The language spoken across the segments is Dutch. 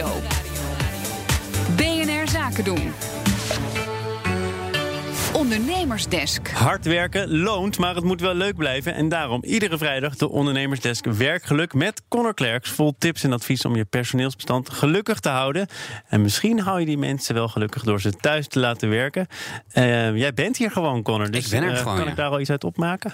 Nieuwsradio. BNR Zaken doen. Ondernemersdesk. Hard werken loont, maar het moet wel leuk blijven. En daarom iedere vrijdag de Ondernemersdesk Werkgeluk met Connor Klerks. Vol tips en advies om je personeelsbestand gelukkig te houden. En misschien hou je die mensen wel gelukkig door ze thuis te laten werken. Uh, jij bent hier gewoon, Connor. Dus ik ben er uh, gewoon, kan ja. ik daar al iets uit opmaken?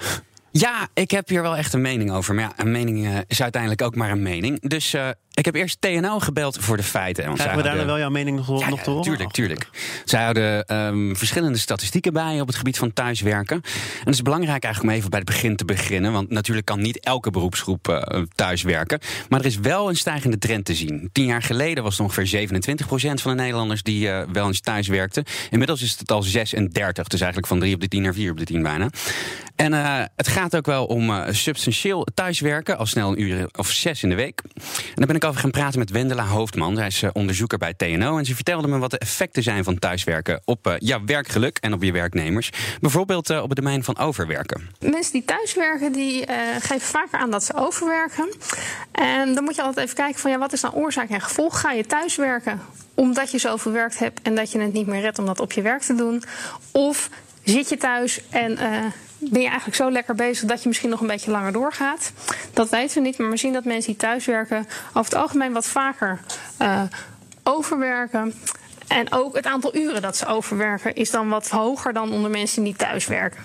Ja, ik heb hier wel echt een mening over. Maar ja, een mening uh, is uiteindelijk ook maar een mening. Dus uh, ik heb eerst TNO gebeld voor de feiten. Want Krijgen we daar hadden... wel jouw mening nog, ja, nog te horen? Tuurlijk, tuurlijk. Zij houden um, verschillende statistieken bij op het gebied van thuiswerken. En het is belangrijk eigenlijk om even bij het begin te beginnen. Want natuurlijk kan niet elke beroepsgroep uh, thuiswerken. Maar er is wel een stijgende trend te zien. Tien jaar geleden was het ongeveer 27% van de Nederlanders die uh, wel eens thuis werkten. Inmiddels is het al 36, dus eigenlijk van 3 op de 10 naar 4 op de 10 bijna. En uh, het gaat ook wel om substantieel thuiswerken, al snel een uur of zes in de week. En daar ben ik over gaan praten met Wendela Hoofdman. Zij is uh, onderzoeker bij TNO. En ze vertelde me wat de effecten zijn van thuiswerken op uh, jouw werkgeluk en op je werknemers. Bijvoorbeeld uh, op het domein van overwerken. Mensen die thuiswerken, die geven vaker aan dat ze overwerken. En dan moet je altijd even kijken van ja, wat is nou oorzaak en gevolg? Ga je thuiswerken omdat je zo overwerkt hebt en dat je het niet meer redt om dat op je werk te doen? Of zit je thuis en ben je eigenlijk zo lekker bezig dat je misschien nog een beetje langer doorgaat. Dat weten we niet, maar we zien dat mensen die thuiswerken over het algemeen wat vaker uh, overwerken. En ook het aantal uren dat ze overwerken is dan wat hoger dan onder mensen die thuiswerken.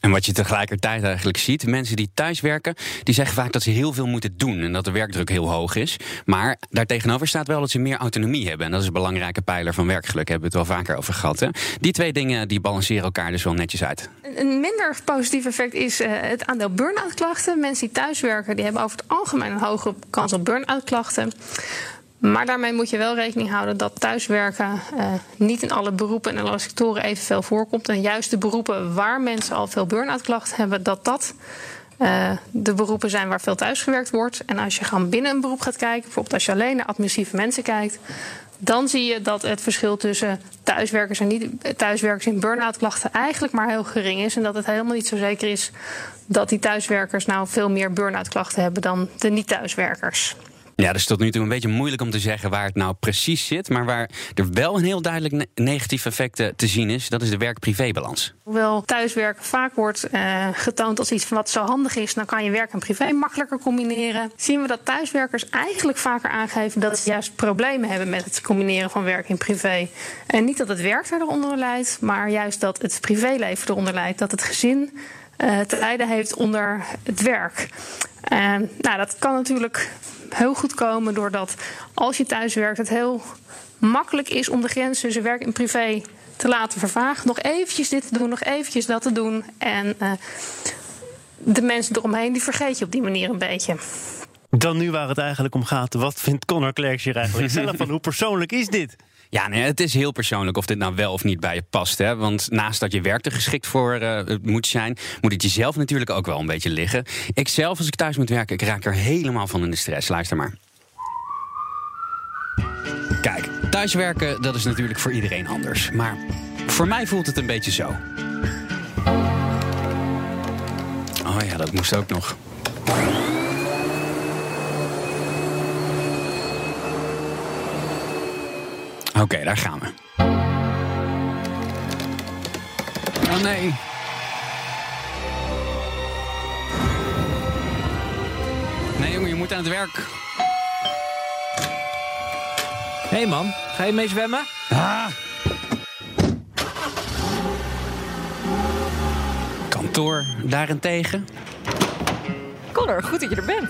En wat je tegelijkertijd eigenlijk ziet, mensen die thuiswerken, die zeggen vaak dat ze heel veel moeten doen en dat de werkdruk heel hoog is. Maar daartegenover staat wel dat ze meer autonomie hebben. En dat is een belangrijke pijler van werkgeluk, hebben we het wel vaker over gehad. Hè? Die twee dingen die balanceren elkaar dus wel netjes uit. Een minder positief effect is uh, het aandeel burn-out klachten. Mensen die thuiswerken, die hebben over het algemeen een hogere kans op burn-out klachten. Maar daarmee moet je wel rekening houden dat thuiswerken uh, niet in alle beroepen en alle sectoren evenveel voorkomt. En juist de beroepen waar mensen al veel burn-out klachten hebben, dat dat uh, de beroepen zijn waar veel thuisgewerkt wordt. En als je gewoon binnen een beroep gaat kijken, bijvoorbeeld als je alleen naar administratieve mensen kijkt, dan zie je dat het verschil tussen thuiswerkers en niet thuiswerkers in burn-out klachten eigenlijk maar heel gering is. En dat het helemaal niet zo zeker is dat die thuiswerkers nou veel meer burn-out klachten hebben dan de niet-thuiswerkers. Ja, dus tot nu toe een beetje moeilijk om te zeggen waar het nou precies zit. Maar waar er wel een heel duidelijk ne negatief effect te zien is, dat is de werk-privé-balans. Hoewel thuiswerken vaak wordt uh, getoond als iets van wat zo handig is, dan kan je werk en privé makkelijker combineren. Zien we dat thuiswerkers eigenlijk vaker aangeven dat ze juist problemen hebben met het combineren van werk en privé. En niet dat het werk eronder leidt, maar juist dat het privéleven eronder leidt. Dat het gezin uh, te lijden heeft onder het werk. En nou, dat kan natuurlijk heel goed komen doordat als je thuis werkt, het heel makkelijk is om de grens tussen werk en privé te laten vervagen. Nog eventjes dit te doen, nog eventjes dat te doen. En uh, de mensen eromheen, die vergeet je op die manier een beetje. Dan nu waar het eigenlijk om gaat. Wat vindt Connor Klerks hier eigenlijk zelf van? Hoe persoonlijk is dit? Ja, nee, het is heel persoonlijk of dit nou wel of niet bij je past. Hè? Want naast dat je werk er geschikt voor uh, moet zijn, moet het jezelf natuurlijk ook wel een beetje liggen. Ik zelf, als ik thuis moet werken, ik raak er helemaal van in de stress. Luister maar. Kijk, thuiswerken, dat is natuurlijk voor iedereen anders. Maar voor mij voelt het een beetje zo. Oh ja, dat moest ook nog. Oké, okay, daar gaan we. Oh nee. Nee jongen, je moet aan het werk. Hé hey man, ga je mee zwemmen? Ah. Kantoor daarentegen. Connor, goed dat je er bent.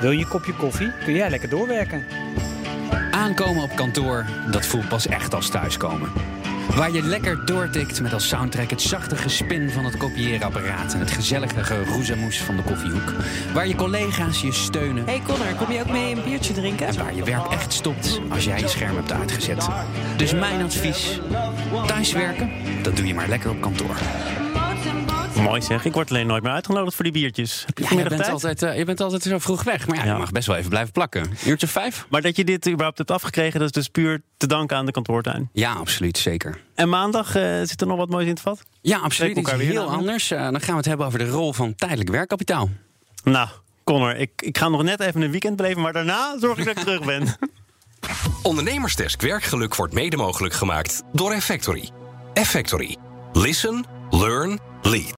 Wil je een kopje koffie? Kun jij lekker doorwerken? Aankomen op kantoor, dat voelt pas echt als thuiskomen. Waar je lekker doortikt met als soundtrack het zachte gespin van het kopieerapparaat en het gezellige geroezemoes van de koffiehoek. Waar je collega's je steunen. Hey Connor, kom je ook mee een biertje drinken? En waar je werk echt stopt als jij je scherm hebt uitgezet. Dus mijn advies: thuiswerken, dat doe je maar lekker op kantoor. Mooi zeg, ik word alleen nooit meer uitgenodigd voor die biertjes. Heb je, ja, je, bent altijd, uh, je bent altijd zo vroeg weg. Maar ja, ja, je mag best wel even blijven plakken. Uurtje vijf. Maar dat je dit überhaupt hebt afgekregen, dat is dus puur te danken aan de kantoortuin. Ja, absoluut, zeker. En maandag uh, zit er nog wat moois in het vat? Ja, absoluut. Iets heel anders. Uh, dan gaan we het hebben over de rol van tijdelijk werkkapitaal. Nou, Connor, ik, ik ga nog net even een weekend beleven, maar daarna zorg ik dat ik terug ben. Ondernemersdesk Werkgeluk wordt mede mogelijk gemaakt door Effectory. Effectory. Listen, learn, lead.